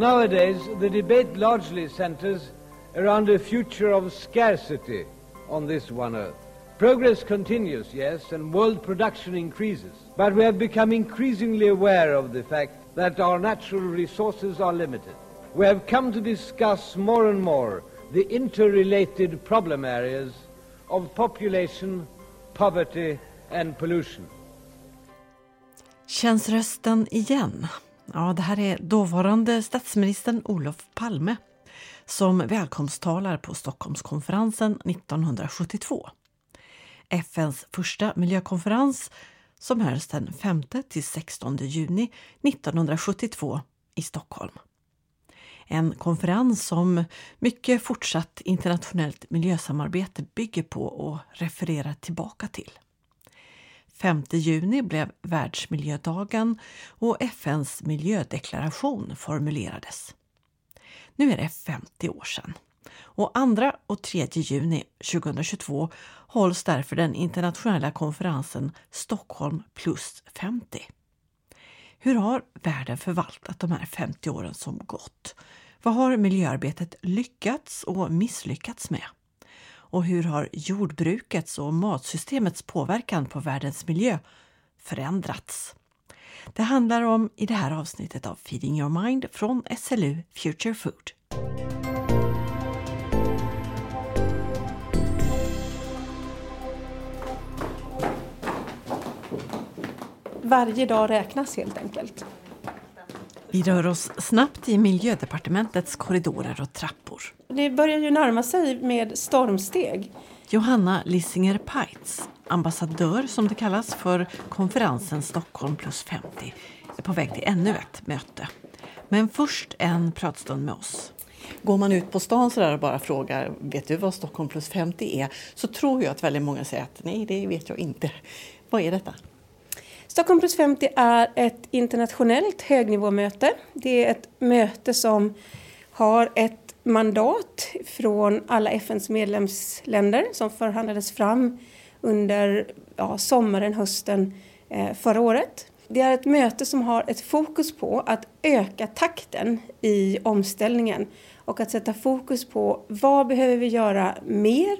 Nowadays, the debate largely centers around a future of scarcity on this one earth. Progress continues, yes, and world production increases. But we have become increasingly aware of the fact that our natural resources are limited. We have come to discuss more and more the interrelated problem areas of population, poverty and pollution. Känns rösten igen? Ja, det här är dåvarande statsministern Olof Palme som välkomsttalar på Stockholmskonferensen 1972. FNs första miljökonferens som hölls den 5 till 16 juni 1972 i Stockholm. En konferens som mycket fortsatt internationellt miljösamarbete bygger på och refererar tillbaka till. 5 juni blev världsmiljödagen och FNs miljödeklaration formulerades. Nu är det 50 år sedan. Och 2 och 3 juni 2022 hålls därför den internationella konferensen Stockholm plus 50. Hur har världen förvaltat de här 50 åren som gått? Vad har miljöarbetet lyckats och misslyckats med? Och hur har jordbrukets och matsystemets påverkan på världens miljö förändrats? Det handlar om i det här avsnittet av Feeding Your Mind från SLU Future Food. Varje dag räknas helt enkelt. Vi rör oss snabbt i miljödepartementets korridorer och trappor. Det börjar ju närma sig med stormsteg. Johanna Lissinger Peitz, ambassadör som det kallas för konferensen Stockholm plus 50, är på väg till ännu ett möte. Men först en pratstund med oss. Går man ut på stan så och bara frågar vet du vad Stockholm plus 50 är så tror jag att väldigt många säger att nej, det vet jag inte. Vad är detta? Stockholm plus 50 är ett internationellt högnivåmöte. Det är ett möte som har ett mandat från alla FNs medlemsländer som förhandlades fram under ja, sommaren, hösten eh, förra året. Det är ett möte som har ett fokus på att öka takten i omställningen och att sätta fokus på vad behöver vi göra mer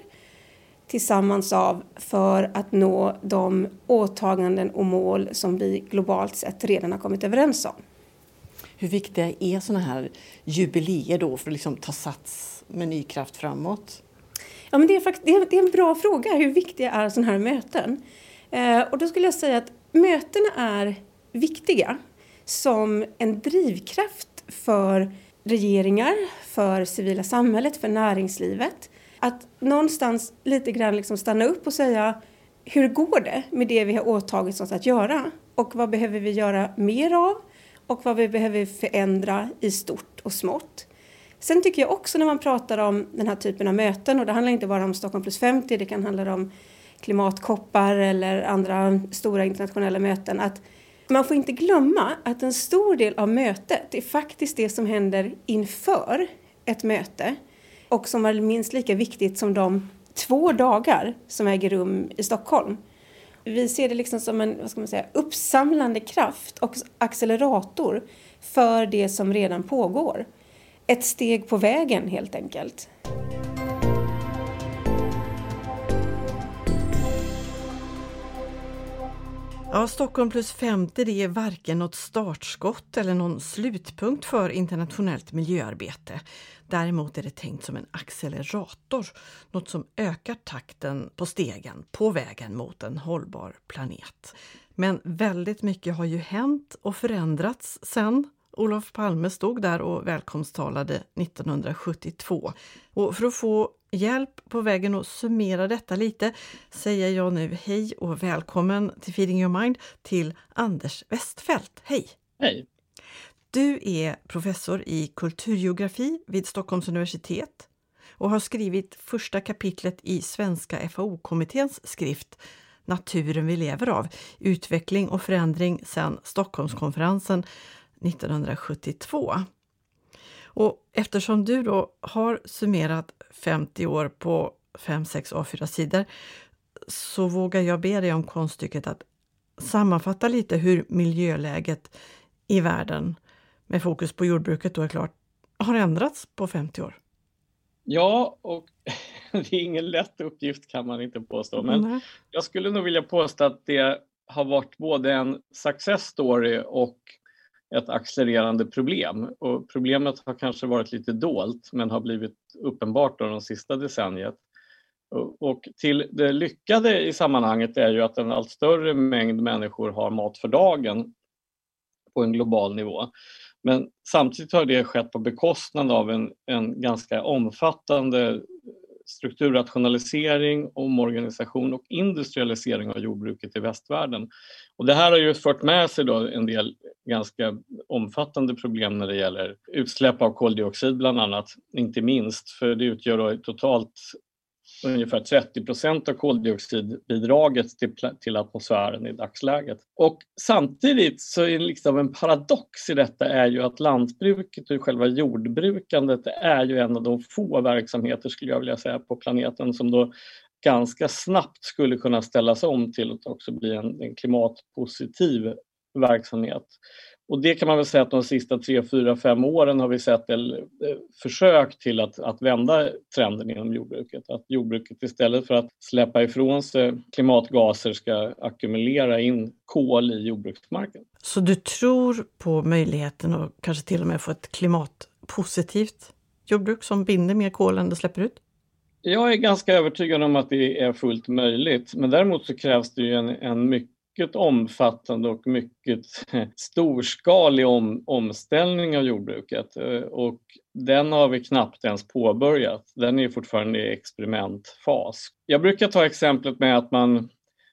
tillsammans av för att nå de åtaganden och mål som vi globalt sett redan har kommit överens om. Hur viktiga är sådana här jubileer då för att liksom ta sats med ny kraft framåt? Ja, men det, är faktiskt, det, är, det är en bra fråga. Hur viktiga är sådana här möten? Eh, och då skulle jag säga att mötena är viktiga som en drivkraft för regeringar, för civila samhället, för näringslivet att någonstans lite grann liksom stanna upp och säga hur går det med det vi har åtagit oss att göra? Och vad behöver vi göra mer av? Och vad vi behöver förändra i stort och smått. Sen tycker jag också när man pratar om den här typen av möten och det handlar inte bara om Stockholm plus 50, det kan handla om klimatkoppar eller andra stora internationella möten att man får inte glömma att en stor del av mötet är faktiskt det som händer inför ett möte och som är minst lika viktigt som de två dagar som äger rum i Stockholm. Vi ser det liksom som en vad ska man säga, uppsamlande kraft och accelerator för det som redan pågår. Ett steg på vägen helt enkelt. Ja, Stockholm plus 50 det är varken något startskott eller någon slutpunkt för internationellt miljöarbete. Däremot är det tänkt som en accelerator, något som ökar takten på stegen på vägen mot en hållbar planet. Men väldigt mycket har ju hänt och förändrats sen Olof Palme stod där och välkomsttalade 1972. Och för att få hjälp på vägen att summera detta lite säger jag nu hej och välkommen till Feeding Your Mind till Anders Westfält. Hej! Hej! Du är professor i kulturgeografi vid Stockholms universitet och har skrivit första kapitlet i Svenska FAO-kommitténs skrift Naturen vi lever av, utveckling och förändring sedan Stockholmskonferensen 1972. Och eftersom du då har summerat 50 år på 5-6 A4-sidor så vågar jag be dig om konststycket att sammanfatta lite hur miljöläget i världen med fokus på jordbruket då är klart, har ändrats på 50 år? Ja, och det är ingen lätt uppgift kan man inte påstå, men mm. jag skulle nog vilja påstå att det har varit både en success story och ett accelererande problem. Och problemet har kanske varit lite dolt men har blivit uppenbart då de sista decenniet. Och till det lyckade i sammanhanget är ju att en allt större mängd människor har mat för dagen på en global nivå. Men samtidigt har det skett på bekostnad av en, en ganska omfattande strukturrationalisering, omorganisation och industrialisering av jordbruket i västvärlden. Och det här har ju fört med sig då en del ganska omfattande problem när det gäller utsläpp av koldioxid bland annat, inte minst, för det utgör totalt ungefär 30 procent av koldioxidbidraget till, till atmosfären i dagsläget. Och samtidigt så är liksom en paradox i detta är ju att lantbruket och själva jordbrukandet är ju en av de få verksamheter skulle jag vilja säga på planeten som då ganska snabbt skulle kunna ställas om till att också bli en, en klimatpositiv verksamhet. Och det kan man väl säga att de sista tre, fyra, fem åren har vi sett ett eh, försök till att, att vända trenden inom jordbruket. Att jordbruket istället för att släppa ifrån sig klimatgaser ska ackumulera in kol i jordbruksmarken. Så du tror på möjligheten att kanske till och med få ett klimatpositivt jordbruk som binder mer kol än det släpper ut? Jag är ganska övertygad om att det är fullt möjligt, men däremot så krävs det ju en, en mycket mycket omfattande och mycket storskalig om, omställning av jordbruket eh, och den har vi knappt ens påbörjat. Den är fortfarande i experimentfas. Jag brukar ta exemplet med att man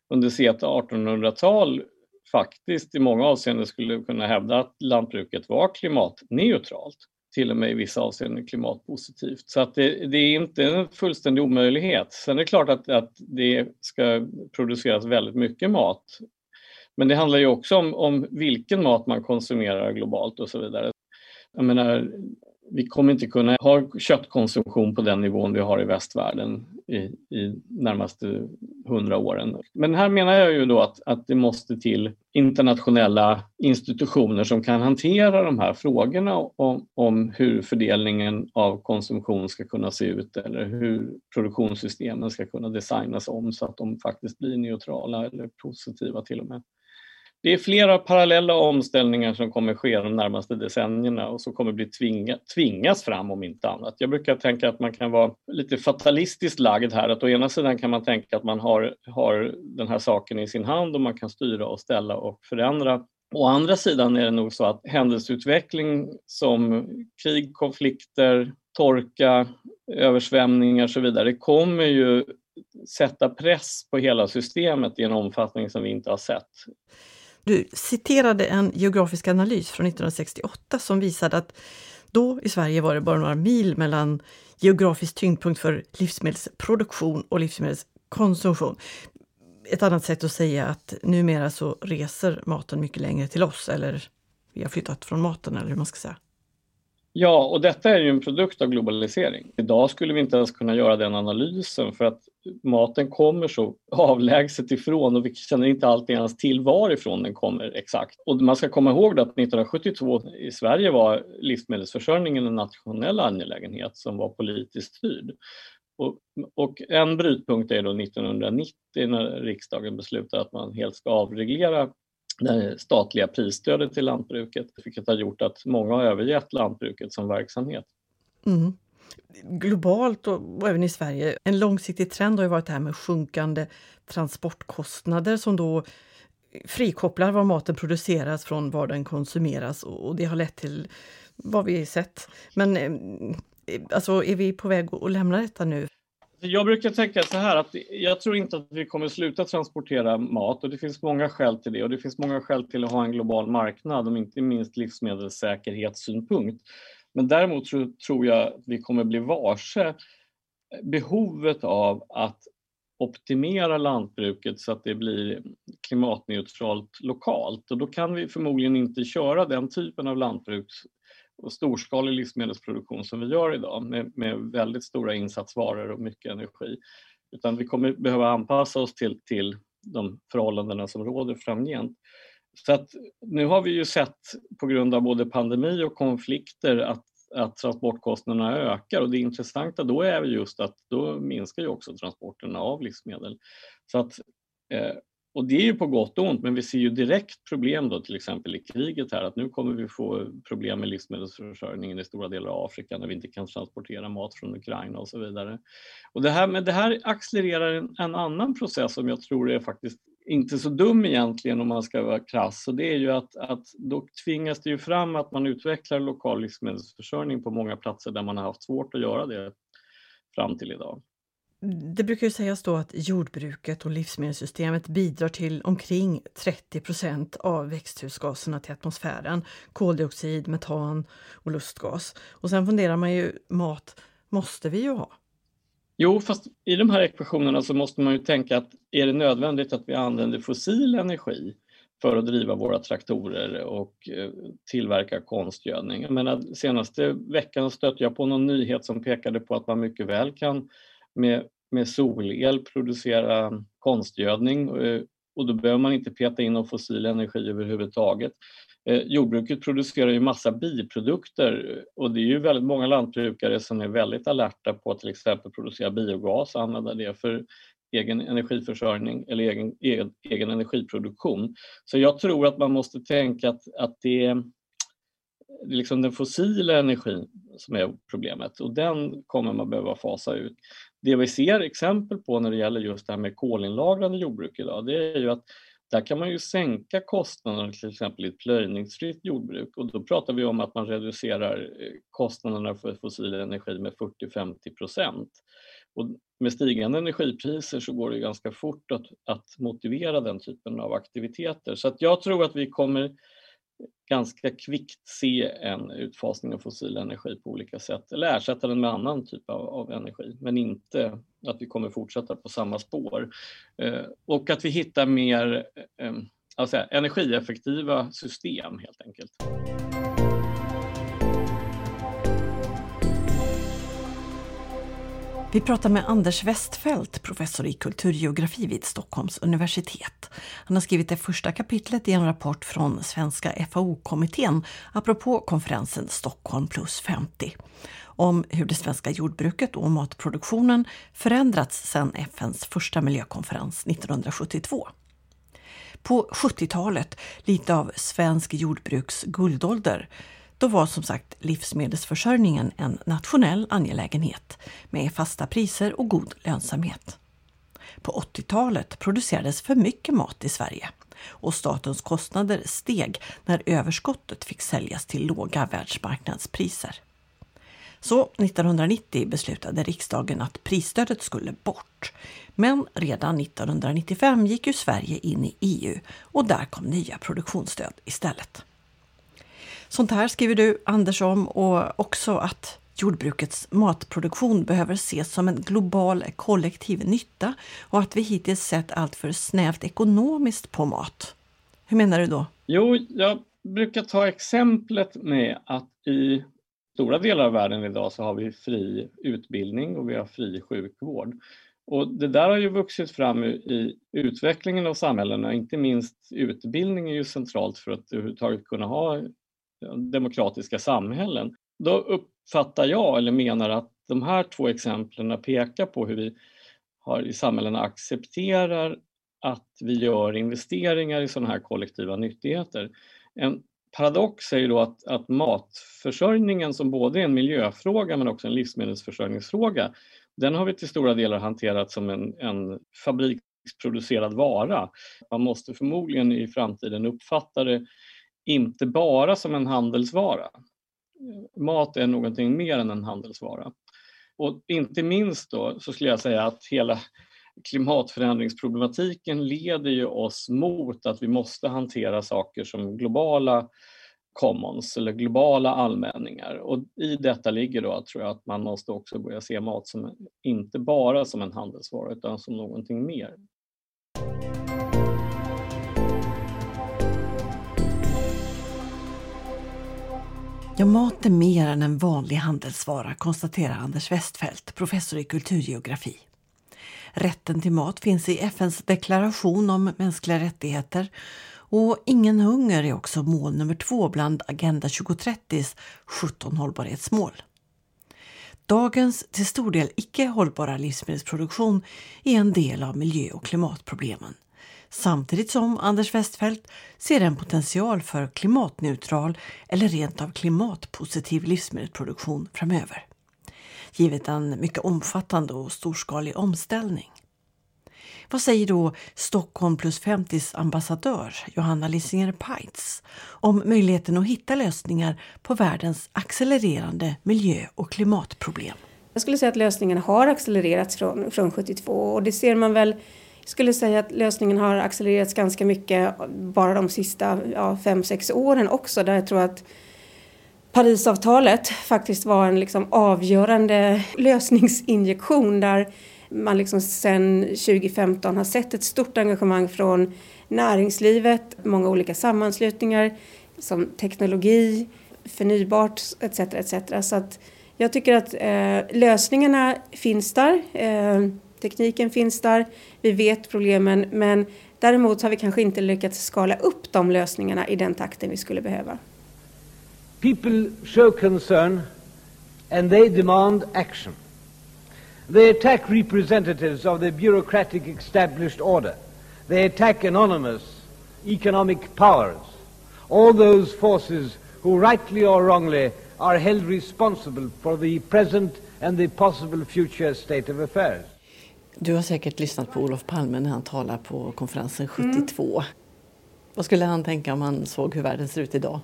under sent 1800-tal faktiskt i många avseenden skulle kunna hävda att lantbruket var klimatneutralt till och med i vissa avseenden klimatpositivt. Så att det, det, är inte en fullständig omöjlighet. Sen är det klart att, att det ska produceras väldigt mycket mat men det handlar ju också om, om vilken mat man konsumerar globalt och så vidare. Jag menar, vi kommer inte kunna ha köttkonsumtion på den nivån vi har i västvärlden i, i närmaste hundra åren. Men här menar jag ju då att, att det måste till internationella institutioner som kan hantera de här frågorna om, om hur fördelningen av konsumtion ska kunna se ut eller hur produktionssystemen ska kunna designas om så att de faktiskt blir neutrala eller positiva till och med det är flera parallella omställningar som kommer ske de närmaste decennierna och som kommer bli tvinga, tvingas fram om inte annat. Jag brukar tänka att man kan vara lite fatalistiskt lagd här, att å ena sidan kan man tänka att man har, har den här saken i sin hand och man kan styra och ställa och förändra. Å andra sidan är det nog så att händelseutveckling som krig, konflikter, torka, översvämningar och så vidare kommer ju sätta press på hela systemet i en omfattning som vi inte har sett. Du citerade en geografisk analys från 1968 som visade att då i Sverige var det bara några mil mellan geografisk tyngdpunkt för livsmedelsproduktion och livsmedelskonsumtion. Ett annat sätt att säga att numera så reser maten mycket längre till oss eller vi har flyttat från maten eller hur man ska säga. Ja, och detta är ju en produkt av globalisering. Idag skulle vi inte ens kunna göra den analysen för att maten kommer så avlägset ifrån och vi känner inte alltid ens till varifrån den kommer exakt. Och man ska komma ihåg att 1972 i Sverige var livsmedelsförsörjningen en nationell angelägenhet som var politiskt styrd. Och, och en brytpunkt är då 1990 när riksdagen beslutade att man helt ska avreglera det statliga prisstödet till lantbruket, vilket har gjort att många har övergett lantbruket som verksamhet. Mm. Globalt och, och även i Sverige, en långsiktig trend har ju varit det här med sjunkande transportkostnader som då frikopplar var maten produceras från var den konsumeras och det har lett till vad vi sett. Men eh, alltså, är vi på väg att lämna detta nu? Alltså, jag brukar tänka så här att jag tror inte att vi kommer sluta transportera mat och det finns många skäl till det och det finns många skäl till att ha en global marknad om inte minst livsmedelssäkerhetssynpunkt. Men däremot så tror jag att vi kommer bli varse behovet av att optimera lantbruket så att det blir klimatneutralt lokalt och då kan vi förmodligen inte köra den typen av lantbruk och storskalig livsmedelsproduktion som vi gör idag med, med väldigt stora insatsvaror och mycket energi. Utan vi kommer behöva anpassa oss till, till de förhållandena som råder framgent. så att nu har vi ju sett på grund av både pandemi och konflikter att, att transportkostnaderna ökar och det intressanta då är just att då minskar ju också transporterna av livsmedel. Så att, eh, och det är ju på gott och ont, men vi ser ju direkt problem då till exempel i kriget här att nu kommer vi få problem med livsmedelsförsörjningen i stora delar av Afrika när vi inte kan transportera mat från Ukraina och så vidare. Och det här, men det här accelererar en, en annan process som jag tror är faktiskt inte så dum egentligen om man ska vara krass. Och det är ju att, att då tvingas det ju fram att man utvecklar lokal livsmedelsförsörjning på många platser där man har haft svårt att göra det fram till idag. Det brukar ju sägas då att jordbruket och livsmedelssystemet bidrar till omkring 30 procent av växthusgaserna till atmosfären, koldioxid, metan och lustgas. Och sen funderar man ju, mat måste vi ju ha. Jo, fast i de här ekvationerna så måste man ju tänka att är det nödvändigt att vi använder fossil energi för att driva våra traktorer och eh, tillverka konstgödning? Jag menar, senaste veckan stötte jag på någon nyhet som pekade på att man mycket väl kan med, med solel producera konstgödning eh, och då behöver man inte peta in någon fossil energi överhuvudtaget. Eh, jordbruket producerar ju massa biprodukter och det är ju väldigt många lantbrukare som är väldigt alerta på att till exempel producera biogas och använda det för egen energiförsörjning eller egen, egen, egen energiproduktion. Så jag tror att man måste tänka att, att det, det är liksom den fossila energin som är problemet och den kommer man behöva fasa ut. Det vi ser exempel på när det gäller just det här med kolinlagrande jordbruk idag, det är ju att där kan man ju sänka kostnaderna till exempel i ett plöjningsfritt jordbruk och då pratar vi om att man reducerar eh, kostnaderna för fossil energi med 40-50 procent. Och med stigande energipriser så går det ganska fort att, att motivera den typen av aktiviteter. Så att jag tror att vi kommer ganska kvickt se en utfasning av fossil energi på olika sätt eller ersätta den med annan typ av, av energi men inte att vi kommer fortsätta på samma spår. Eh, och att vi hittar mer eh, alltså, energieffektiva system helt enkelt. Vi pratar med Anders Westfält, professor i kulturgeografi vid Stockholms universitet. Han har skrivit det första kapitlet i en rapport från Svenska FAO-kommittén apropå konferensen Stockholm plus 50 om hur det svenska jordbruket och matproduktionen förändrats sedan FNs första miljökonferens 1972. På 70-talet, lite av svensk jordbruks guldålder, då var som sagt livsmedelsförsörjningen en nationell angelägenhet med fasta priser och god lönsamhet. På 80-talet producerades för mycket mat i Sverige och statens kostnader steg när överskottet fick säljas till låga världsmarknadspriser. Så 1990 beslutade riksdagen att prisstödet skulle bort. Men redan 1995 gick ju Sverige in i EU och där kom nya produktionsstöd istället. Sånt här skriver du, Anders, om och också att jordbrukets matproduktion behöver ses som en global kollektiv nytta och att vi hittills sett allt för snävt ekonomiskt på mat. Hur menar du då? Jo, jag brukar ta exemplet med att i stora delar av världen idag så har vi fri utbildning och vi har fri sjukvård. Och det där har ju vuxit fram i utvecklingen av samhällena, inte minst utbildning är ju centralt för att överhuvudtaget kunna ha demokratiska samhällen. Då uppfattar jag eller menar att de här två exemplen pekar på hur vi har i samhällena accepterar att vi gör investeringar i sådana här kollektiva nyttigheter. En paradox är ju då att, att matförsörjningen som både är en miljöfråga men också en livsmedelsförsörjningsfråga, den har vi till stora delar hanterat som en, en fabriksproducerad vara. Man måste förmodligen i framtiden uppfatta det inte bara som en handelsvara. Mat är någonting mer än en handelsvara. Och inte minst då så skulle jag säga att hela klimatförändringsproblematiken leder ju oss mot att vi måste hantera saker som globala commons eller globala allmänningar. Och i detta ligger då, tror jag, att man måste också börja se mat som inte bara som en handelsvara utan som någonting mer. Ja, mat är mer än en vanlig handelsvara, konstaterar Anders Westfält, professor i kulturgeografi. Rätten till mat finns i FNs deklaration om mänskliga rättigheter Och ingen hunger är också mål nummer två bland Agenda 2030s 17 hållbarhetsmål. Dagens till stor del icke hållbara livsmedelsproduktion är en del av miljö och klimatproblemen. Samtidigt som Anders Westfeldt ser en potential för klimatneutral eller rent av klimatpositiv livsmedelsproduktion framöver. Givet en mycket omfattande och storskalig omställning. Vad säger då Stockholm plus 50s ambassadör Johanna Lissinger Peitz om möjligheten att hitta lösningar på världens accelererande miljö och klimatproblem? Jag skulle säga att lösningen har accelererats från, från 72 och det ser man väl skulle säga att lösningen har accelererats ganska mycket bara de sista ja, fem, sex åren också där jag tror att Parisavtalet faktiskt var en liksom avgörande lösningsinjektion där man liksom sedan 2015 har sett ett stort engagemang från näringslivet, många olika sammanslutningar som teknologi, förnybart etc. etc. Så att jag tycker att eh, lösningarna finns där. Eh, tekniken finns där. Vi vet problemen men däremot har vi kanske inte lyckats skala upp de lösningarna i den takten vi skulle behöva. People show concern and they demand action. They attack representatives of the bureaucratic established order. They attack anonymous economic powers. All those forces who, rightly or wrongly, are held responsible for the present and the possible future state of affairs. Du har säkert lyssnat på Olof Palme när han talar på konferensen 72. Mm. Vad skulle han tänka om han såg hur världen ser ut idag?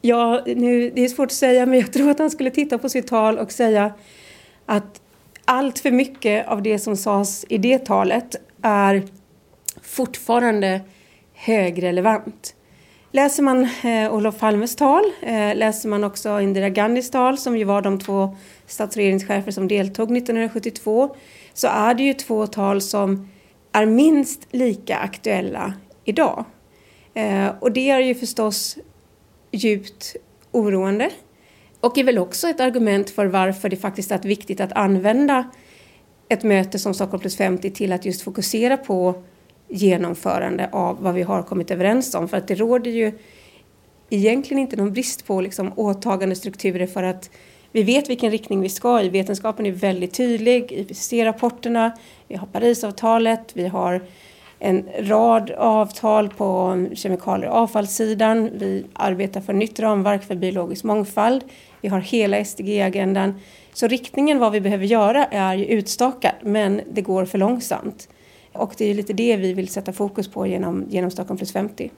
Ja, nu, det är svårt att säga, men jag tror att han skulle titta på sitt tal och säga att allt för mycket av det som sades i det talet är fortfarande högrelevant. Läser man eh, Olof Palmes tal, eh, läser man också Indira Gandhis tal som ju var de två statsregeringschefer som deltog 1972, så är det ju två tal som är minst lika aktuella idag. Eh, och det är ju förstås djupt oroande och är väl också ett argument för varför det faktiskt är viktigt att använda ett möte som Stockholm plus 50 till att just fokusera på genomförande av vad vi har kommit överens om. För att det råder ju egentligen inte någon brist på liksom åtagandestrukturer för att vi vet vilken riktning vi ska i. Vetenskapen är väldigt tydlig, IPCC-rapporterna, vi har Parisavtalet, vi har en rad avtal på kemikalier och avfallssidan. Vi arbetar för nytt ramverk för biologisk mångfald. Vi har hela SDG-agendan. Så riktningen vad vi behöver göra är ju utstakad men det går för långsamt. Och det är lite det vi vill sätta fokus på genom, genom Stockholm plus 50.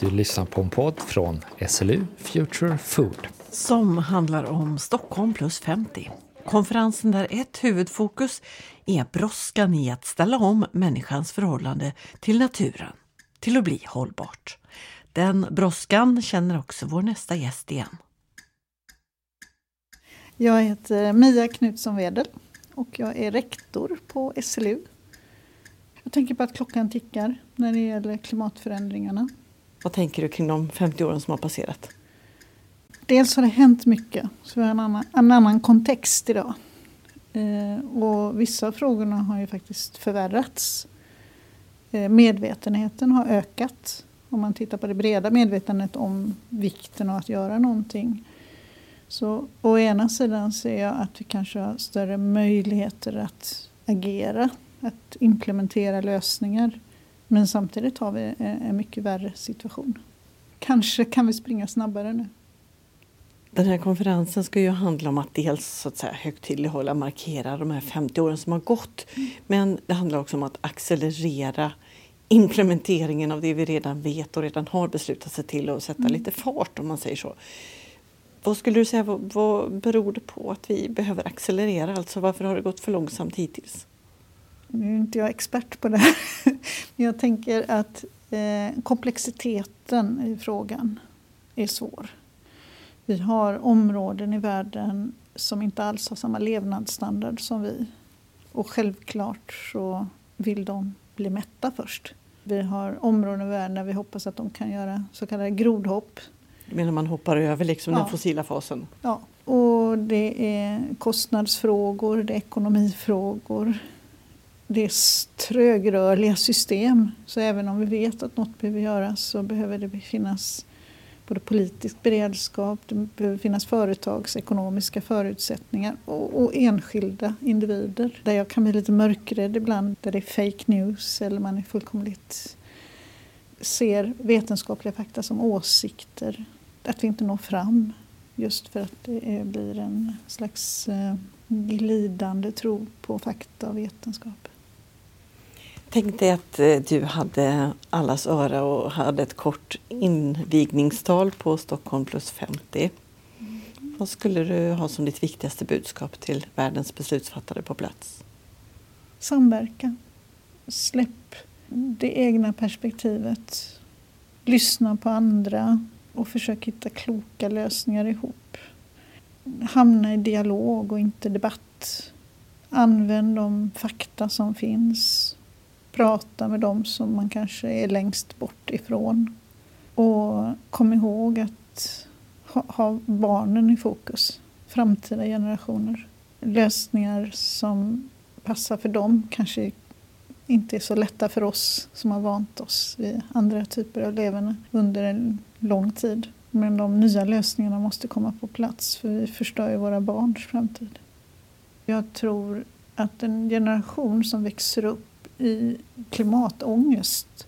Du lyssnar på en podd från SLU Future Food. Som handlar om Stockholm plus 50. Konferensen där ett huvudfokus är brådskan i att ställa om människans förhållande till naturen till att bli hållbart. Den brådskan känner också vår nästa gäst igen. Jag heter Mia Knutsson Wedel och jag är rektor på SLU. Jag tänker på att klockan tickar när det gäller klimatförändringarna. Vad tänker du kring de 50 åren som har passerat? Dels har det hänt mycket, så vi har en annan, en annan kontext idag. Eh, och vissa av frågorna har ju faktiskt förvärrats. Eh, medvetenheten har ökat om man tittar på det breda medvetandet om vikten av att göra någonting. Så å ena sidan ser jag att vi kanske har större möjligheter att agera, att implementera lösningar. Men samtidigt har vi en mycket värre situation. Kanske kan vi springa snabbare nu. Den här konferensen ska ju handla om att dels så att säga, högtidlighålla, markera de här 50 åren som har gått. Men det handlar också om att accelerera implementeringen av det vi redan vet och redan har beslutat sig till och sätta mm. lite fart om man säger så. Vad skulle du säga, vad, vad beror det på att vi behöver accelerera? Alltså varför har det gått för långsamt hittills? Nu är inte jag expert på det här. Men jag tänker att eh, komplexiteten i frågan är svår. Vi har områden i världen som inte alls har samma levnadsstandard som vi. Och självklart så vill de bli mätta först. Vi har områden i världen där vi hoppas att de kan göra så kallade grodhopp. Du menar man hoppar över liksom ja. den fossila fasen? Ja, och det är kostnadsfrågor, det är ekonomifrågor det är trögrörliga system. Så även om vi vet att något behöver göras så behöver det finnas både politisk beredskap, det behöver finnas företagsekonomiska förutsättningar och, och, enskilda individer. Där jag kan bli lite mörkrädd ibland, där det är fake news eller man är fullkomligt ser vetenskapliga fakta som åsikter. Att vi inte når fram just för att det blir en slags eh, glidande tro på fakta och vetenskap. Tänk dig att eh, du hade allas öra och hade ett kort invigningstal på Stockholm plus 50. Mm. Vad skulle du ha som ditt viktigaste budskap till världens beslutsfattare på plats? Samverka. Släpp det egna perspektivet. Lyssna på andra och försök hitta kloka lösningar ihop. Hamna i dialog och inte debatt. Använd de fakta som finns prata med dem som man kanske är längst bort ifrån. Och kom ihåg att ha, ha barnen i fokus, framtida generationer. Lösningar som passar för dem kanske inte är så lätta för oss som har vant oss vid andra typer av leverne under en lång tid. Men de nya lösningarna måste komma på plats för vi förstör ju våra barns framtid. Jag tror att en generation som växer upp i klimatångest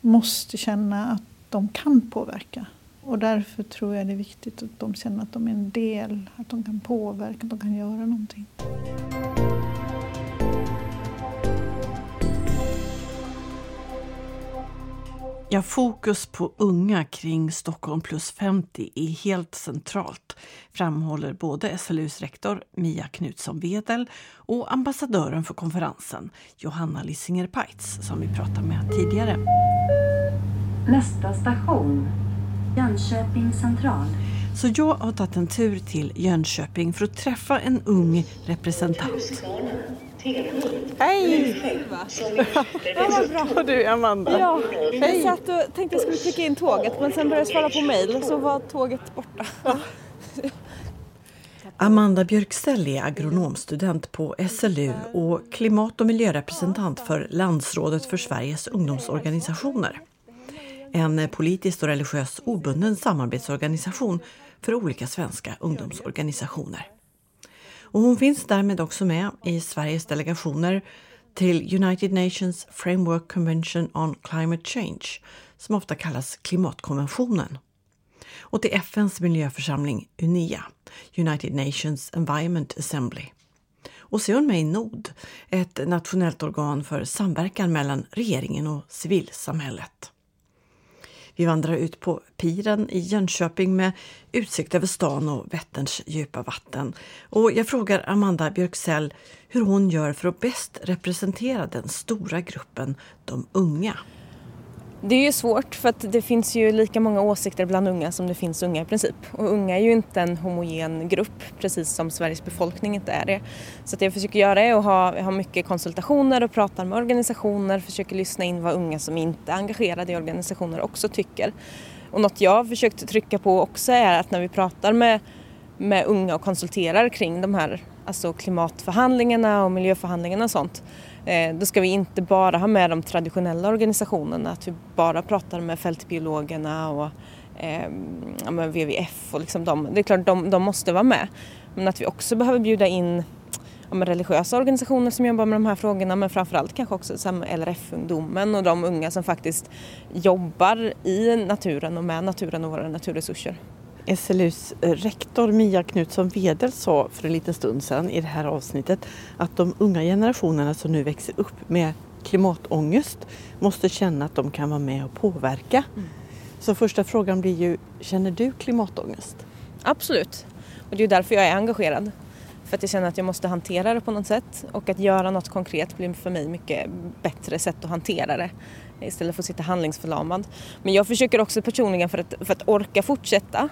måste känna att de kan påverka. Och därför tror jag det är viktigt att de känner att de är en del, att de kan påverka, att de kan göra någonting. Ja, fokus på unga kring Stockholm plus 50 är helt centralt, framhåller både SLUs rektor Mia Knutsson Wedel och ambassadören för konferensen, Johanna Lissinger Peitz, som vi pratade med tidigare. Nästa station, Jönköping central. Så jag har tagit en tur till Jönköping för att träffa en ung representant. Hej! Ja, vad bra. Och du Amanda. Ja, jag satt och tänkte jag skulle skicka in tåget men sen började jag svara på mejl och så var tåget borta. Amanda Björkstell är agronomstudent på SLU och klimat och miljörepresentant för Landsrådet för Sveriges ungdomsorganisationer. En politiskt och religiöst obunden samarbetsorganisation för olika svenska ungdomsorganisationer. Och hon finns därmed också med i Sveriges delegationer till United Nations Framework Convention on Climate Change, som ofta kallas klimatkonventionen. Och till FNs miljöförsamling UNEA, United Nations Environment Assembly. Och så är hon med i NOD, ett nationellt organ för samverkan mellan regeringen och civilsamhället. Vi vandrar ut på piren i Jönköping med utsikt över stan och Vätterns djupa vatten. Och jag frågar Amanda Björksell hur hon gör för att bäst representera den stora gruppen, de unga. Det är ju svårt för att det finns ju lika många åsikter bland unga som det finns unga i princip. Och unga är ju inte en homogen grupp precis som Sveriges befolkning inte är det. Så det jag försöker göra är att ha, ha mycket konsultationer och prata med organisationer, försöker lyssna in vad unga som inte är engagerade i organisationer också tycker. Och något jag har försökt trycka på också är att när vi pratar med, med unga och konsulterar kring de här alltså klimatförhandlingarna och miljöförhandlingarna och sånt Eh, då ska vi inte bara ha med de traditionella organisationerna, att vi bara pratar med fältbiologerna och eh, ja, med WWF och liksom de. Det är klart, de, de måste vara med. Men att vi också behöver bjuda in ja, religiösa organisationer som jobbar med de här frågorna men framförallt kanske också LRF-ungdomen och de unga som faktiskt jobbar i naturen och med naturen och våra naturresurser. SLUs rektor Mia Knutsson Wedel sa för en liten stund sedan i det här avsnittet att de unga generationerna som nu växer upp med klimatångest måste känna att de kan vara med och påverka. Mm. Så första frågan blir ju, känner du klimatångest? Absolut, och det är därför jag är engagerad. För att jag känner att jag måste hantera det på något sätt och att göra något konkret blir för mig mycket bättre sätt att hantera det istället för att sitta handlingsförlamad. Men jag försöker också personligen för att, för att orka fortsätta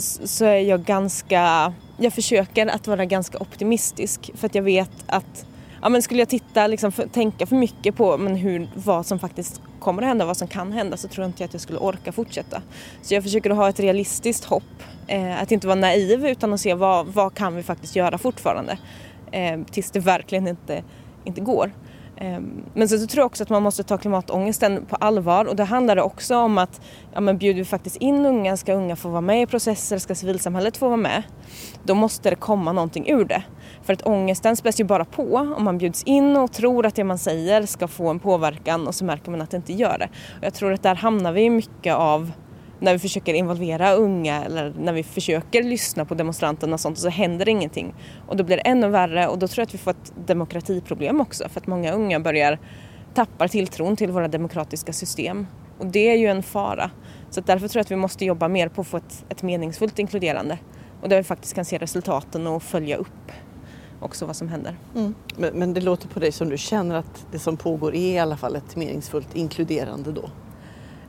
så är jag ganska, jag försöker att vara ganska optimistisk för att jag vet att ja, men skulle jag titta, liksom, för, tänka för mycket på men hur, vad som faktiskt kommer att hända, vad som kan hända så tror jag inte att jag skulle orka fortsätta. Så jag försöker att ha ett realistiskt hopp, eh, att inte vara naiv utan att se vad, vad kan vi faktiskt göra fortfarande. Eh, tills det verkligen inte inte går. Ehm, men så, tror jag också att man måste ta klimatångesten på allvar och det handlar också om att ja, men bjuder vi faktiskt in unga, ska unga få vara med i processer, ska civilsamhället få vara med, då måste det komma någonting ur det. För att ångesten späs ju bara på om man bjuds in och tror att det man säger ska få en påverkan och så märker man att det inte gör det. Och jag tror att där hamnar vi mycket av när vi försöker involvera unga eller när vi försöker lyssna på demonstranterna och sånt och så händer ingenting. Och då blir det ännu värre och då tror jag att vi får ett demokratiproblem också för att många unga börjar tappa tilltron till våra demokratiska system. Och det är ju en fara. Så därför tror jag att vi måste jobba mer på att få ett, ett meningsfullt inkluderande och där vi faktiskt kan se resultaten och följa upp också vad som händer. Mm. Men, men, det låter på dig som du känner att det som pågår är i alla fall ett meningsfullt inkluderande då?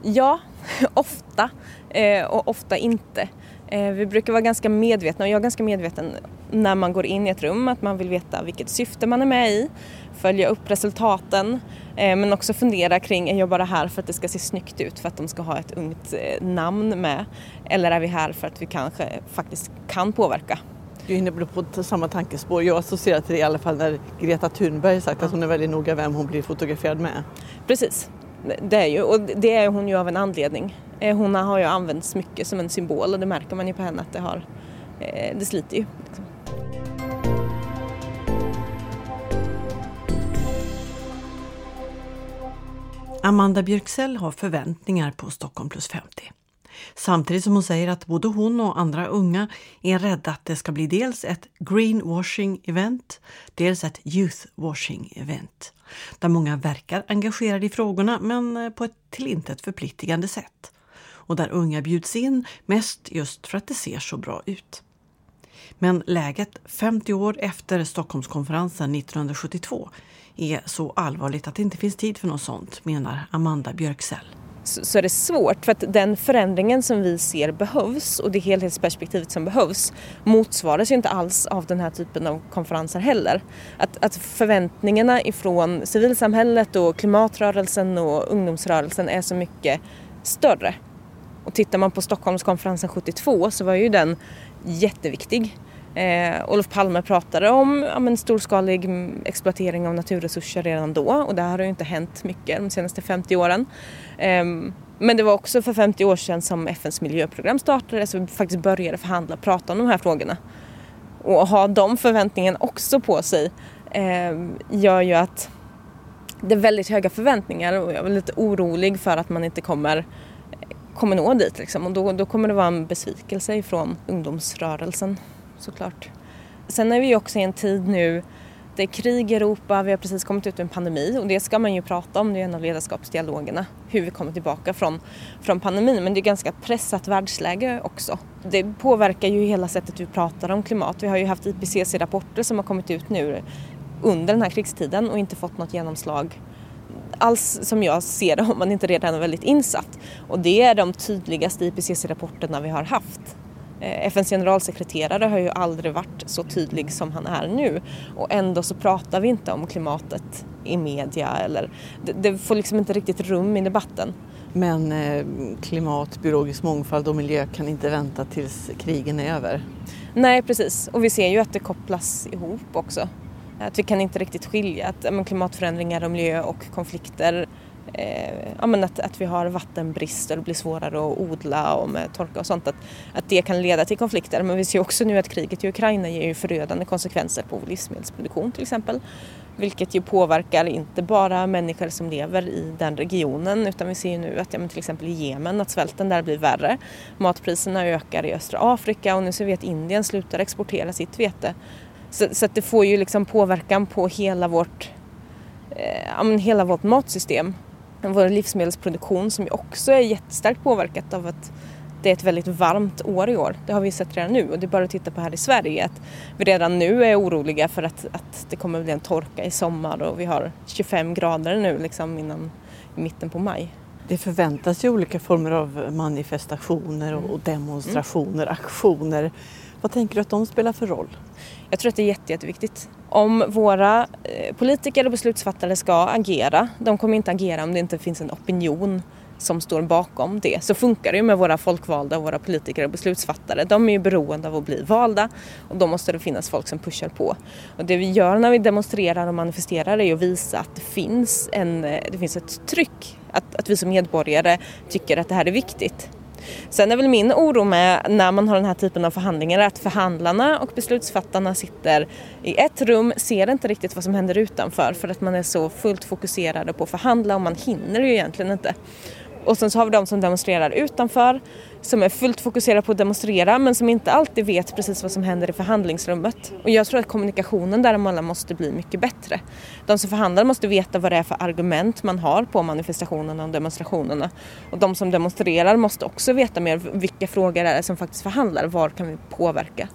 Ja, ofta eh, och ofta inte. Eh, vi brukar vara ganska medvetna och jag är ganska medveten när man går in i ett rum att man vill veta vilket syfte man är med i, följa upp resultaten eh, men också fundera kring är jag bara här för att det ska se snyggt ut för att de ska ha ett ungt namn med eller är vi här för att vi kanske faktiskt kan påverka du är inne på samma tankespår. Jag associerar till det i alla fall när Greta Thunberg sagt ja. att hon är väldigt noga vem hon blir fotograferad med. Precis, det är ju, och det är hon ju av en anledning. Eh, hon har ju använts mycket som en symbol och det märker man ju på henne att det har, eh, det sliter ju. Liksom. Amanda Björksell har förväntningar på Stockholm plus 50. Samtidigt som hon säger att både hon och andra unga är rädda att det ska bli dels ett greenwashing event, dels ett youthwashing event. Där många verkar engagerade i frågorna men eh, på ett till intet förpliktigande sätt. Och där unga bjuds in mest just för att det ser så bra ut. Men läget 50 år efter Stockholmskonferensen 1972 är så allvarligt att det inte finns tid för något sånt, menar Amanda Björksell så är det svårt för att den förändringen som vi ser behövs och det helhetsperspektivet som behövs motsvaras ju inte alls av den här typen av konferenser heller. Att, att förväntningarna ifrån civilsamhället och klimatrörelsen och ungdomsrörelsen är så mycket större. Och tittar man på Stockholmskonferensen 72 så var ju den jätteviktig. Eh, Olof Palme pratade om ja, men storskalig exploatering av naturresurser redan då och det har ju inte hänt mycket de senaste 50 åren. Eh, men det var också för 50 år sedan som FNs miljöprogram startade så vi faktiskt började förhandla och prata om de här frågorna. Och ha de förväntningarna också på sig eh, gör ju att det är väldigt höga förväntningar och jag är lite orolig för att man inte kommer kommer nå dit liksom. och då, då kommer det vara en besvikelse ifrån ungdomsrörelsen såklart. Sen är vi också i en tid nu det är krig i Europa, vi har precis kommit ut ur en pandemi och det ska man ju prata om, det är en av ledarskapsdialogerna, hur vi kommer tillbaka från, från pandemin. Men det är ganska pressat världsläge också. Det påverkar ju hela sättet vi pratar om klimat. Vi har ju haft IPCC-rapporter som har kommit ut nu under den här krigstiden och inte fått något genomslag alls som jag ser det om man inte redan är väldigt insatt. Och det är de tydligaste IPCC-rapporterna vi har haft. Eh, FNs generalsekreterare har ju aldrig varit så tydlig som han är nu och ändå så pratar vi inte om klimatet i media eller det, det får liksom inte riktigt rum i debatten. Men eh, klimat, biologisk mångfald och miljö kan inte vänta tills krigen är över? Nej precis och vi ser ju att det kopplas ihop också. Att vi kan inte riktigt skilja att men, klimatförändringar och miljö och konflikter eh, ja, men att, att vi har vattenbrist och det blir svårare att odla och med torka och sånt. Att, att det kan leda till konflikter. Men vi ser också nu att kriget i Ukraina ger ju förödande konsekvenser på livsmedelsproduktion till exempel. Vilket ju påverkar inte bara människor som lever i den regionen utan vi ser ju nu att ja, till exempel i Jemen att svälten där blir värre. Matpriserna ökar i östra Afrika och nu ser vi att Indien slutar exportera sitt vete. Så, så att det får ju liksom påverkan på hela vårt, eh, ja, hela vårt matsystem vår livsmedelsproduktion som också är jättestarkt påverkat av att det är ett väldigt varmt år i år. Det har vi sett redan nu och det är bara att titta på här i Sverige att vi redan nu är oroliga för att, att det kommer bli en torka i sommar och vi har 25 grader nu liksom innan i mitten på maj. Det förväntas ju olika former av manifestationer och demonstrationer, mm. aktioner. Vad tänker du att de spelar för roll? Jag tror att det är jätte, jätteviktigt. Om våra eh, politiker och beslutsfattare ska agera, de kommer inte agera om det inte finns en opinion som står bakom det. Så funkar det ju med våra folkvalda och våra politiker och beslutsfattare. De är ju beroende av att bli valda och då måste det finnas folk som pushar på. Och det vi gör när vi demonstrerar och manifesterar är att visa att det finns, en, eh, det finns ett tryck, att, att vi som medborgare tycker att det här är viktigt. Sen är väl min oro med när man har den här typen av förhandlingar att förhandlarna och beslutsfattarna sitter i ett rum, ser inte riktigt vad som händer utanför för att man är så fullt fokuserade på att förhandla och man hinner ju egentligen inte. Och sen så har vi de som demonstrerar utanför, som är fullt fokuserade på att demonstrera men som inte alltid vet precis vad som händer i förhandlingsrummet. Och jag tror att kommunikationen däremellan måste bli mycket bättre. De som förhandlar måste veta vad det är för argument man har på manifestationerna och demonstrationerna. Och de som demonstrerar måste också veta mer vilka frågor det är som faktiskt förhandlar, var kan vi påverka?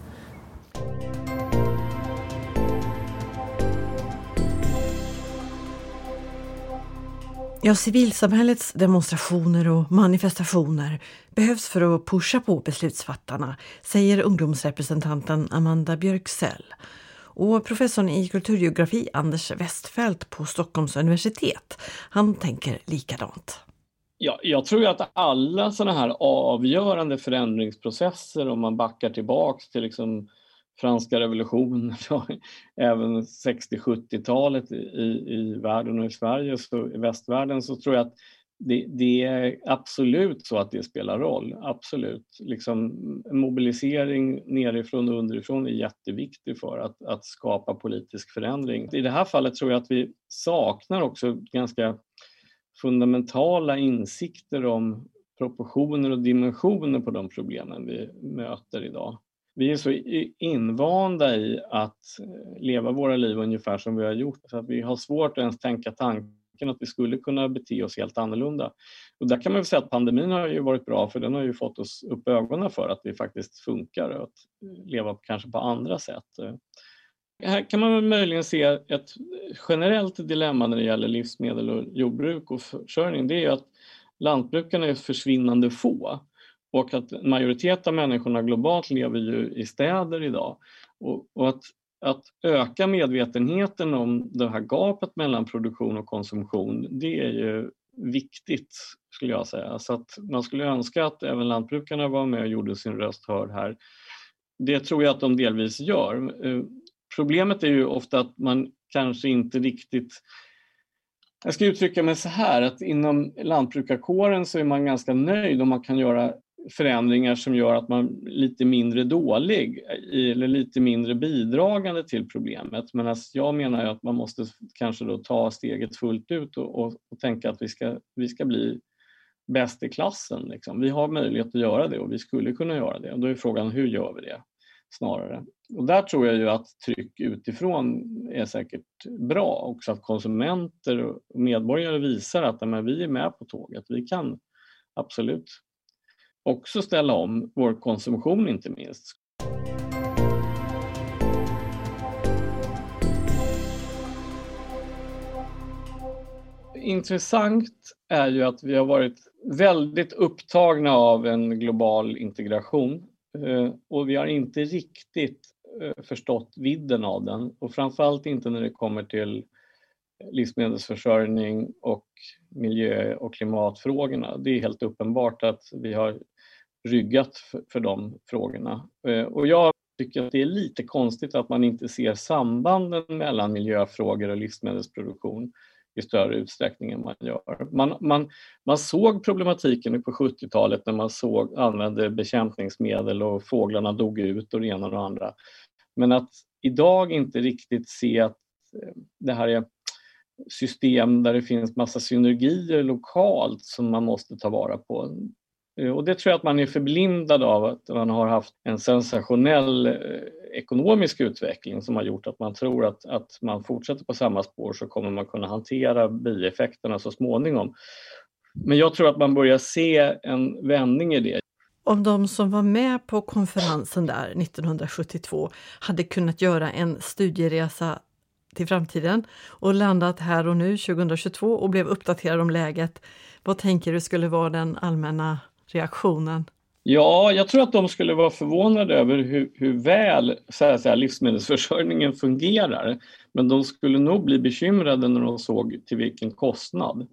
Ja, civilsamhällets demonstrationer och manifestationer behövs för att pusha på beslutsfattarna, säger ungdomsrepresentanten Amanda Björksell. Och professorn i kulturgeografi Anders Westfält på Stockholms universitet, han tänker likadant. Ja, jag tror att alla sådana här avgörande förändringsprocesser, om man backar tillbaks till liksom franska revolutionen, även 60-70-talet i, i världen och i Sverige, så i västvärlden, så tror jag att det, det, är absolut så att det spelar roll. Absolut. Liksom, mobilisering nerifrån och underifrån är jätteviktig för att, att skapa politisk förändring. I det här fallet tror jag att vi saknar också ganska fundamentala insikter om proportioner och dimensioner på de problemen vi möter idag vi är så invanda i att eh, leva våra liv ungefär som vi har gjort så att vi har svårt att ens tänka tanken att vi skulle kunna bete oss helt annorlunda. Och där kan man väl säga att pandemin har ju varit bra för den har ju fått oss upp ögonen för att det faktiskt funkar att eh, leva kanske på andra sätt. Eh, här kan man möjligen se ett generellt dilemma när det gäller livsmedel och jordbruk och försörjning. Det är ju att lantbrukarna är försvinnande få och att en majoritet av människorna globalt lever ju i städer idag. Och, och att, att öka medvetenheten om det här gapet mellan produktion och konsumtion, det är ju viktigt skulle jag säga. Så att man skulle önska att även lantbrukarna var med och gjorde sin röst hörd här. Det tror jag att de delvis gör. Eh, problemet är ju ofta att man kanske inte riktigt jag ska uttrycka mig så här att inom lantbrukarkåren så är man ganska nöjd om man kan göra förändringar som gör att man är lite mindre dålig eller lite mindre bidragande till problemet. Men alltså jag menar att man måste kanske då ta steget fullt ut och, och, och tänka att vi ska, vi ska bli bäst i klassen. Liksom. Vi har möjlighet att göra det och vi skulle kunna göra det. Och då är frågan hur gör vi det snarare? Och där tror jag ju att tryck utifrån är säkert bra också att konsumenter och medborgare visar att men, vi är med på tåget. Vi kan absolut också ställa om vår konsumtion inte minst. Intressant är ju att vi har varit väldigt upptagna av en global integration eh, och vi har inte riktigt eh, förstått vidden av den och framförallt inte när det kommer till livsmedelsförsörjning och miljö och klimatfrågorna. Det är helt uppenbart att vi har ryggat för, för de frågorna. Eh, och jag tycker att det är lite konstigt att man inte ser sambanden mellan miljöfrågor och livsmedelsproduktion i större utsträckning än man gör. Man, man, man såg problematiken på 70-talet när man såg, använde bekämpningsmedel och fåglarna dog ut och det ena och det andra. Men att idag inte riktigt se att eh, det här är system där det finns massa synergier lokalt som man måste ta vara på. Eh, och det tror jag att man är förblindad av att man har haft en sensationell eh, ekonomisk utveckling som har gjort att man tror att, att man fortsätter på samma spår så kommer man kunna hantera bieffekterna så småningom. Men jag tror att man börjar se en vändning i det. Om de som var med på konferensen där 1972 hade kunnat göra en studieresa till framtiden och landat här och nu 2022 och blev uppdaterade om läget, vad tänker du skulle vara den allmänna reaktionen? Ja, jag tror att de skulle vara förvånade över hur, hur väl så här, så här, livsmedelsförsörjningen fungerar. Men de skulle nog bli bekymrade när de såg till vilken kostnad.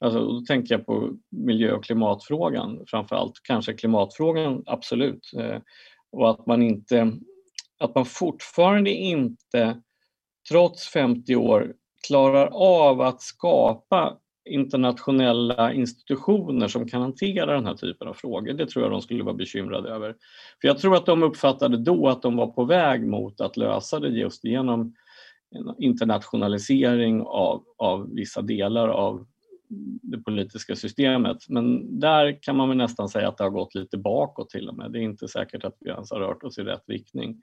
Alltså, då tänker jag på miljö och klimatfrågan framför allt, kanske klimatfrågan absolut. Eh, och att man inte, att man fortfarande inte, trots 50 år, klarar av att skapa internationella institutioner som kan hantera den här typen av frågor. Det tror jag de skulle vara bekymrade över. För jag tror att de uppfattade då att de var på väg mot att lösa det just genom en internationalisering av, av vissa delar av det politiska systemet. Men där kan man väl nästan säga att det har gått lite bakåt till och med. Det är inte säkert att vi ens har rört oss i rätt riktning.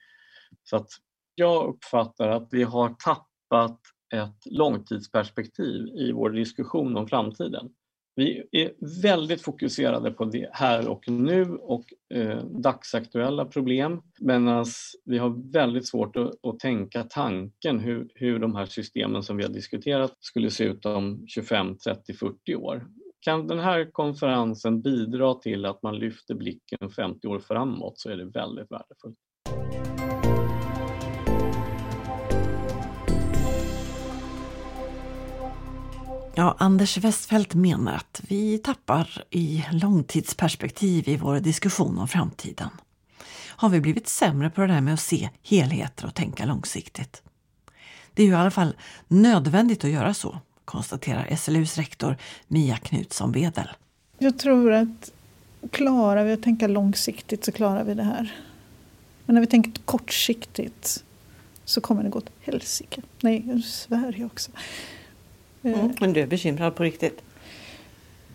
Så att jag uppfattar att vi har tappat ett långtidsperspektiv i vår diskussion om framtiden. Vi är väldigt fokuserade på det här och nu och eh, dagsaktuella problem medan vi har väldigt svårt att, att, tänka tanken hur, hur de här systemen som vi har diskuterat skulle se ut om 25, 30, 40 år. Kan den här konferensen bidra till att man lyfter blicken 50 år framåt så är det väldigt värdefullt. Ja, Anders Westfeldt menar att vi tappar i långtidsperspektiv i vår diskussion om framtiden. Har vi blivit sämre på det där med att se helheter och tänka långsiktigt? Det är ju i alla fall nödvändigt att göra så, konstaterar SLUs rektor Mia Knutsson Wedel. Jag tror att klarar vi att tänka långsiktigt så klarar vi det här. Men när vi tänker kortsiktigt så kommer det gå åt helsike. Nej, nu svär jag också. Mm. Men du är bekymrad på riktigt?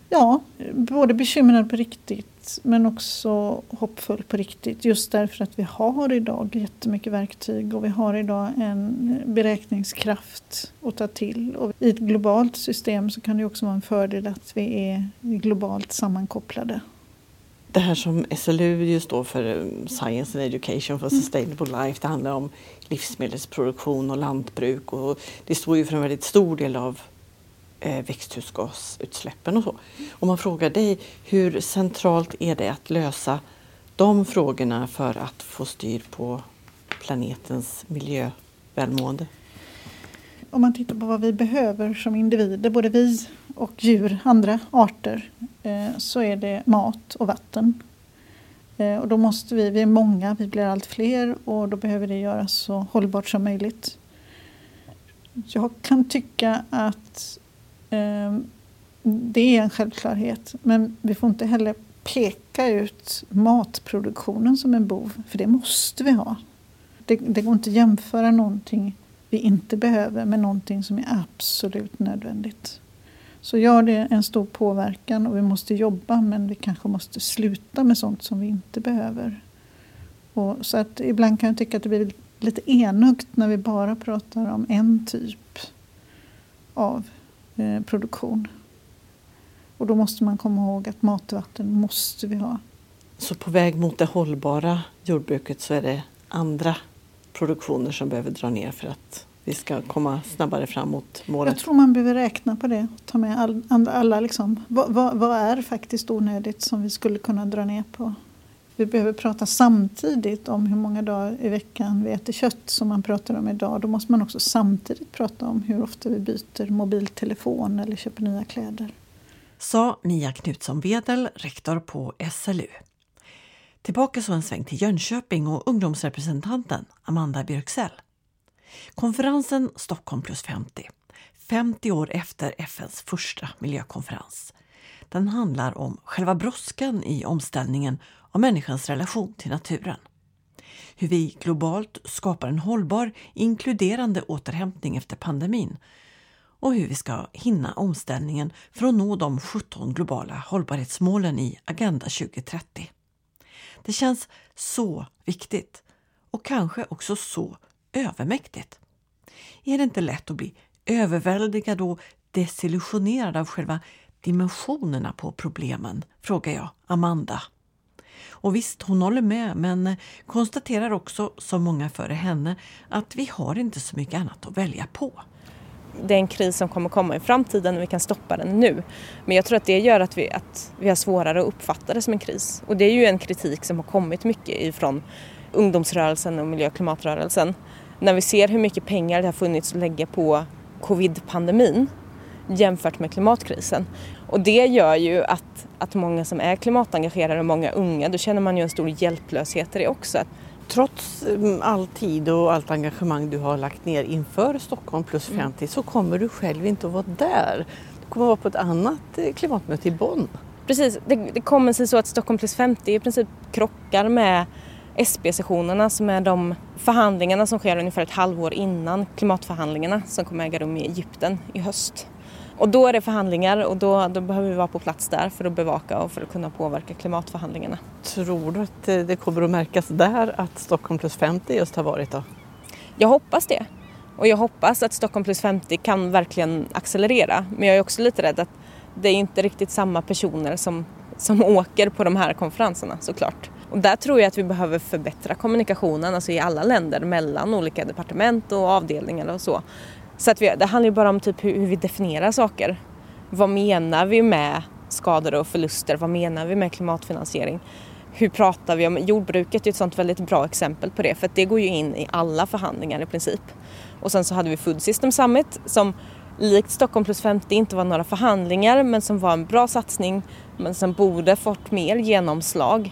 Ja, både bekymrad på riktigt men också hoppfull på riktigt. Just därför att vi har idag jättemycket verktyg och vi har idag en beräkningskraft att ta till. Och I ett globalt system så kan det också vara en fördel att vi är globalt sammankopplade. Det här som SLU just står för, Science and Education for Sustainable Life, det handlar om livsmedelsproduktion och lantbruk och det står ju för en väldigt stor del av eh, Eh, växthusgasutsläppen och så. Om man frågar dig, hur centralt är det att lösa de frågorna för att få styr på planetens miljövälmående? Om man tittar på vad vi behöver som individer, både vi och djur, andra arter, eh, så är det mat och vatten. Eh, och då måste vi, vi är många, vi blir allt fler och då behöver det göras så hållbart som möjligt. Jag kan tycka att Ehm, det är en självklarhet. Men vi får inte heller peka ut matproduktionen som en bov, för det måste vi ha. Det, det går inte att jämföra någonting vi inte behöver med någonting som är absolut nödvändigt. Så ja, det är en stor påverkan och vi måste jobba men vi kanske måste sluta med sånt som vi inte behöver. Och så att ibland kan jag tycka att det blir lite enögt när vi bara pratar om en typ av Eh, produktion. Och då måste man komma ihåg att mat och vatten måste vi ha. Så på väg mot det hållbara jordbruket så är det andra produktioner som behöver dra ner för att vi ska komma snabbare fram mot målet? Jag tror man behöver räkna på det. Ta med all, alla liksom, vad, vad, vad, är faktiskt onödigt som vi skulle kunna dra ner på? Vi behöver prata samtidigt om hur många dagar i veckan vi äter kött som man pratar om idag. Då måste man också samtidigt prata om hur ofta vi byter mobiltelefon eller köper nya kläder. Sa Mia Knutsson Wedel, rektor på SLU. Tillbaka så en sväng till Jönköping och ungdomsrepresentanten Amanda Björksell. Konferensen Stockholm plus 50, 50 år efter FNs första miljökonferens. Den handlar om själva brådskan i omställningen av människans relation till naturen. Hur vi globalt skapar en hållbar, inkluderande återhämtning efter pandemin och hur vi ska hinna omställningen för att nå de 17 globala hållbarhetsmålen i Agenda 2030. Det känns så viktigt och kanske också så övermäktigt. Är det inte lätt att bli överväldigad och desillusionerad av själva dimensionerna på problemen? frågar jag Amanda. Och visst, hon håller med men konstaterar också, som många före henne, att vi har inte så mycket annat att välja på. Det är en kris som kommer komma i framtiden och vi kan stoppa den nu. Men jag tror att det gör att vi, att vi har svårare att uppfatta det som en kris. Och det är ju en kritik som har kommit mycket ifrån ungdomsrörelsen och miljö och klimatrörelsen. När vi ser hur mycket pengar det har funnits att lägga på covid-pandemin jämfört med klimatkrisen. Och det gör ju att, att många som är klimatengagerade och många unga, då känner man ju en stor hjälplöshet i det också. Trots mm, all tid och allt engagemang du har lagt ner inför Stockholm plus 50 mm. så kommer du själv inte att vara där. Du kommer att vara på ett annat eh, klimatmöte i Bonn. Precis, det, det kommer sig så att Stockholm plus 50 i princip krockar med SB-sessionerna som är de förhandlingarna som sker ungefär ett halvår innan klimatförhandlingarna som kommer äga rum i Egypten i höst. Och då är det förhandlingar och då, då behöver vi vara på plats där för att bevaka och för att kunna påverka klimatförhandlingarna. Tror du att det kommer att märkas där att Stockholm plus 50 just har varit då? Jag hoppas det. Och jag hoppas att Stockholm plus 50 kan verkligen accelerera. Men jag är också lite rädd att det är inte riktigt samma personer som, som åker på de här konferenserna såklart. Och där tror jag att vi behöver förbättra kommunikationen alltså i alla länder mellan olika departement och avdelningar och så. Så att vi, det handlar ju bara om typ hur, hur vi definierar saker. Vad menar vi med skador och förluster? Vad menar vi med klimatfinansiering? Hur pratar vi om jordbruket? är ett sånt väldigt bra exempel på det för att det går ju in i alla förhandlingar i princip. Och sen så hade vi Food System Summit som likt Stockholm plus 50 inte var några förhandlingar men som var en bra satsning men som borde fått mer genomslag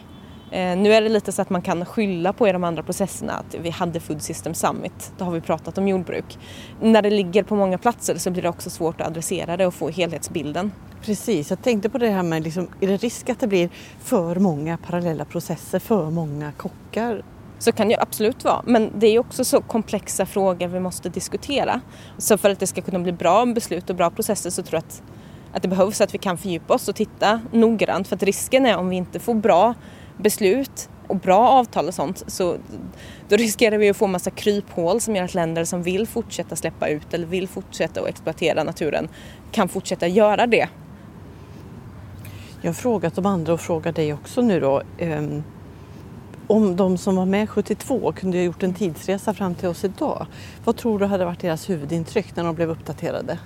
nu är det lite så att man kan skylla på i de andra processerna att vi hade Food System Summit, då har vi pratat om jordbruk. När det ligger på många platser så blir det också svårt att adressera det och få helhetsbilden. Precis, jag tänkte på det här med, liksom, är det risk att det blir för många parallella processer, för många kockar? Så kan det absolut vara, men det är också så komplexa frågor vi måste diskutera. Så för att det ska kunna bli bra beslut och bra processer så tror jag att, att det behövs att vi kan fördjupa oss och titta noggrant för att risken är om vi inte får bra beslut och bra avtal och sånt så då riskerar vi att få massa kryphål som gör att länder som vill fortsätta släppa ut eller vill fortsätta att exploatera naturen kan fortsätta göra det. Jag har frågat de andra och frågar dig också nu då. Um, om de som var med 72 kunde ha gjort en tidsresa fram till oss idag. Vad tror du hade varit deras huvudintryck när de blev uppdaterade?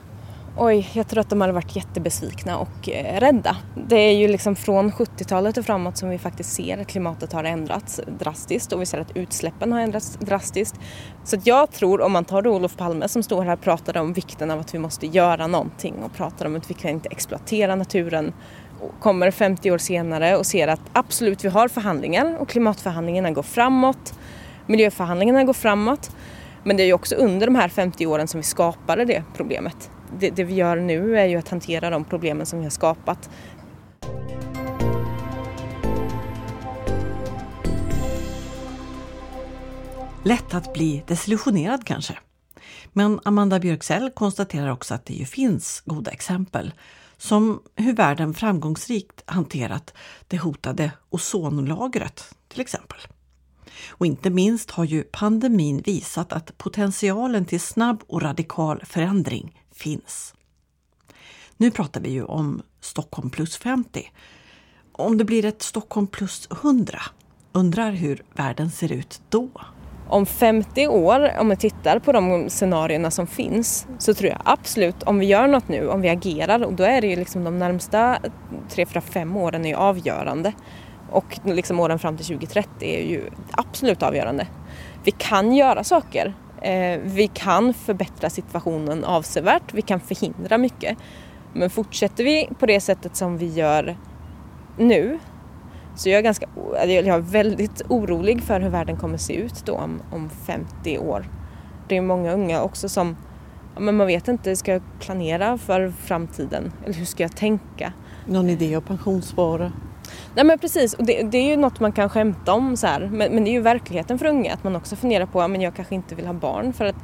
Oj, jag tror att de hade varit jättebesvikna och eh, rädda. Det är ju liksom från 70-talet och framåt som vi faktiskt ser att klimatet har ändrats drastiskt och vi ser att utsläppen har ändrats drastiskt. Så att jag tror, om man tar då Olof Palme som står här och pratar om vikten av att vi måste göra någonting och pratar om att vi kan inte exploatera naturen kommer 50 år senare och ser att absolut, vi har förhandlingar och klimatförhandlingarna går framåt. Miljöförhandlingarna går framåt. Men det är ju också under de här 50 åren som vi skapade det problemet det, det vi gör nu är ju att hantera de problemen som vi har skapat. Lätt att bli desillusionerad kanske. Men Amanda Björksell konstaterar också att det ju finns goda exempel som hur världen framgångsrikt hanterat det hotade ozonlagret till exempel. Och inte minst har ju pandemin visat att potentialen till snabb och radikal förändring finns. Nu pratar vi ju om Stockholm plus 50. Om det blir ett Stockholm plus 100, undrar hur världen ser ut då? Om 50 år, om vi tittar på de scenarierna som finns, så tror jag absolut, om vi gör något nu, om vi agerar, och då är det ju liksom de närmsta 3, 4, 5 åren är avgörande. Och liksom åren fram till 2030 är ju absolut avgörande. Vi kan göra saker Eh, vi kan förbättra situationen avsevärt, vi kan förhindra mycket. Men fortsätter vi på det sättet som vi gör nu så jag är, ganska, eh, jag är väldigt orolig för hur världen kommer se ut då om, om 50 år. Det är många unga också som, men man vet inte, ska jag planera för framtiden? Eller hur ska jag tänka? Någon idé om pensionsspara? Nej men precis, och det, det, är ju något man kan skämta om så här. Men, men, det är ju verkligheten för unga att man också funderar på att jag kanske inte vill ha barn för att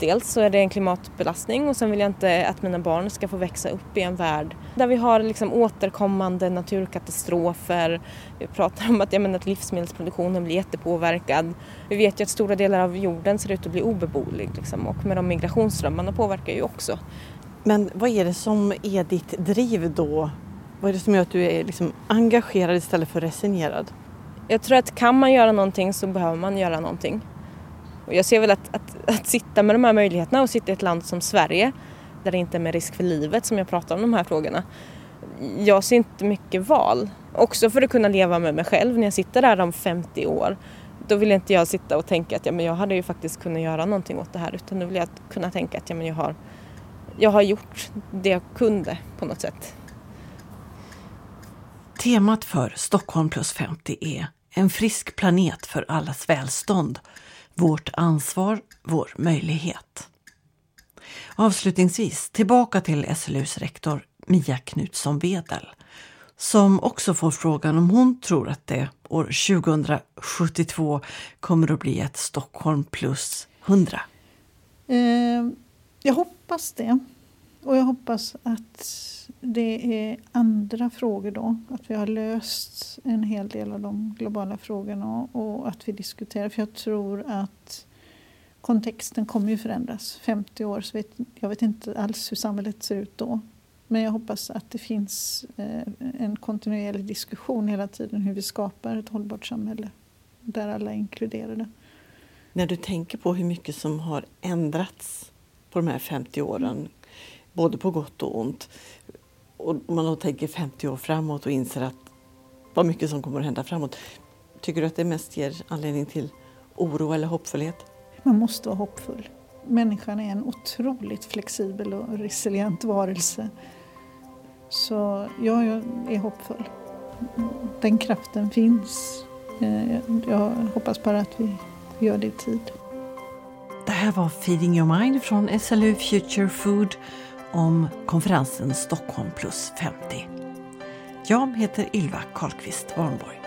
dels så är det en klimatbelastning och sen vill jag inte att mina barn ska få växa upp i en värld där vi har liksom återkommande naturkatastrofer. Vi pratar om att, jag menar, att livsmedelsproduktionen blir jättepåverkad. Vi vet ju att stora delar av jorden ser ut att bli obeboelig liksom, och med de migrationsströmmarna påverkar ju också. Men vad är det som är ditt driv då vad är det som gör att du är liksom engagerad istället för resignerad? Jag tror att kan man göra någonting så behöver man göra någonting. Och jag ser väl att, att, att sitta med de här möjligheterna och sitta i ett land som Sverige där det inte är med risk för livet som jag pratar om de här frågorna. Jag ser inte mycket val. Också för att kunna leva med mig själv när jag sitter där om 50 år. Då vill inte jag sitta och tänka att ja, men jag hade ju faktiskt kunnat göra någonting åt det här utan då vill jag kunna tänka att ja, men jag har jag har gjort det jag kunde på något sätt. Temat för Stockholm plus 50 är En frisk planet för allas välstånd. Vårt ansvar, vår möjlighet. Avslutningsvis tillbaka till SLUs rektor Mia Knutsson Wedel som också får frågan om hon tror att det år 2072 kommer att bli ett Stockholm plus 100. Eh, jag hoppas det. Och jag hoppas att det är andra frågor då. Att vi har löst en hel del av de globala frågorna och att vi diskuterar. För jag tror att kontexten kommer ju förändras. 50 år, så vet, jag vet inte alls hur samhället ser ut då. Men jag hoppas att det finns eh, en kontinuerlig diskussion hela tiden hur vi skapar ett hållbart samhälle där alla är inkluderade. När du tänker på hur mycket som har ändrats på de här 50 åren, både på gott och ont, och man då tänker 50 år framåt och inser att vad mycket som kommer att hända framåt. Tycker du att det mest ger anledning till oro eller hoppfullhet? Man måste vara hoppfull. Människan är en otroligt flexibel och resilient varelse. Så jag är hoppfull. Den kraften finns. Eh, jag hoppas bara att vi gör det i tid. Det här var Feeding your mind från SLU Future Food om konferensen Stockholm plus 50. Jag heter Ylva Karlqvist Warnborg.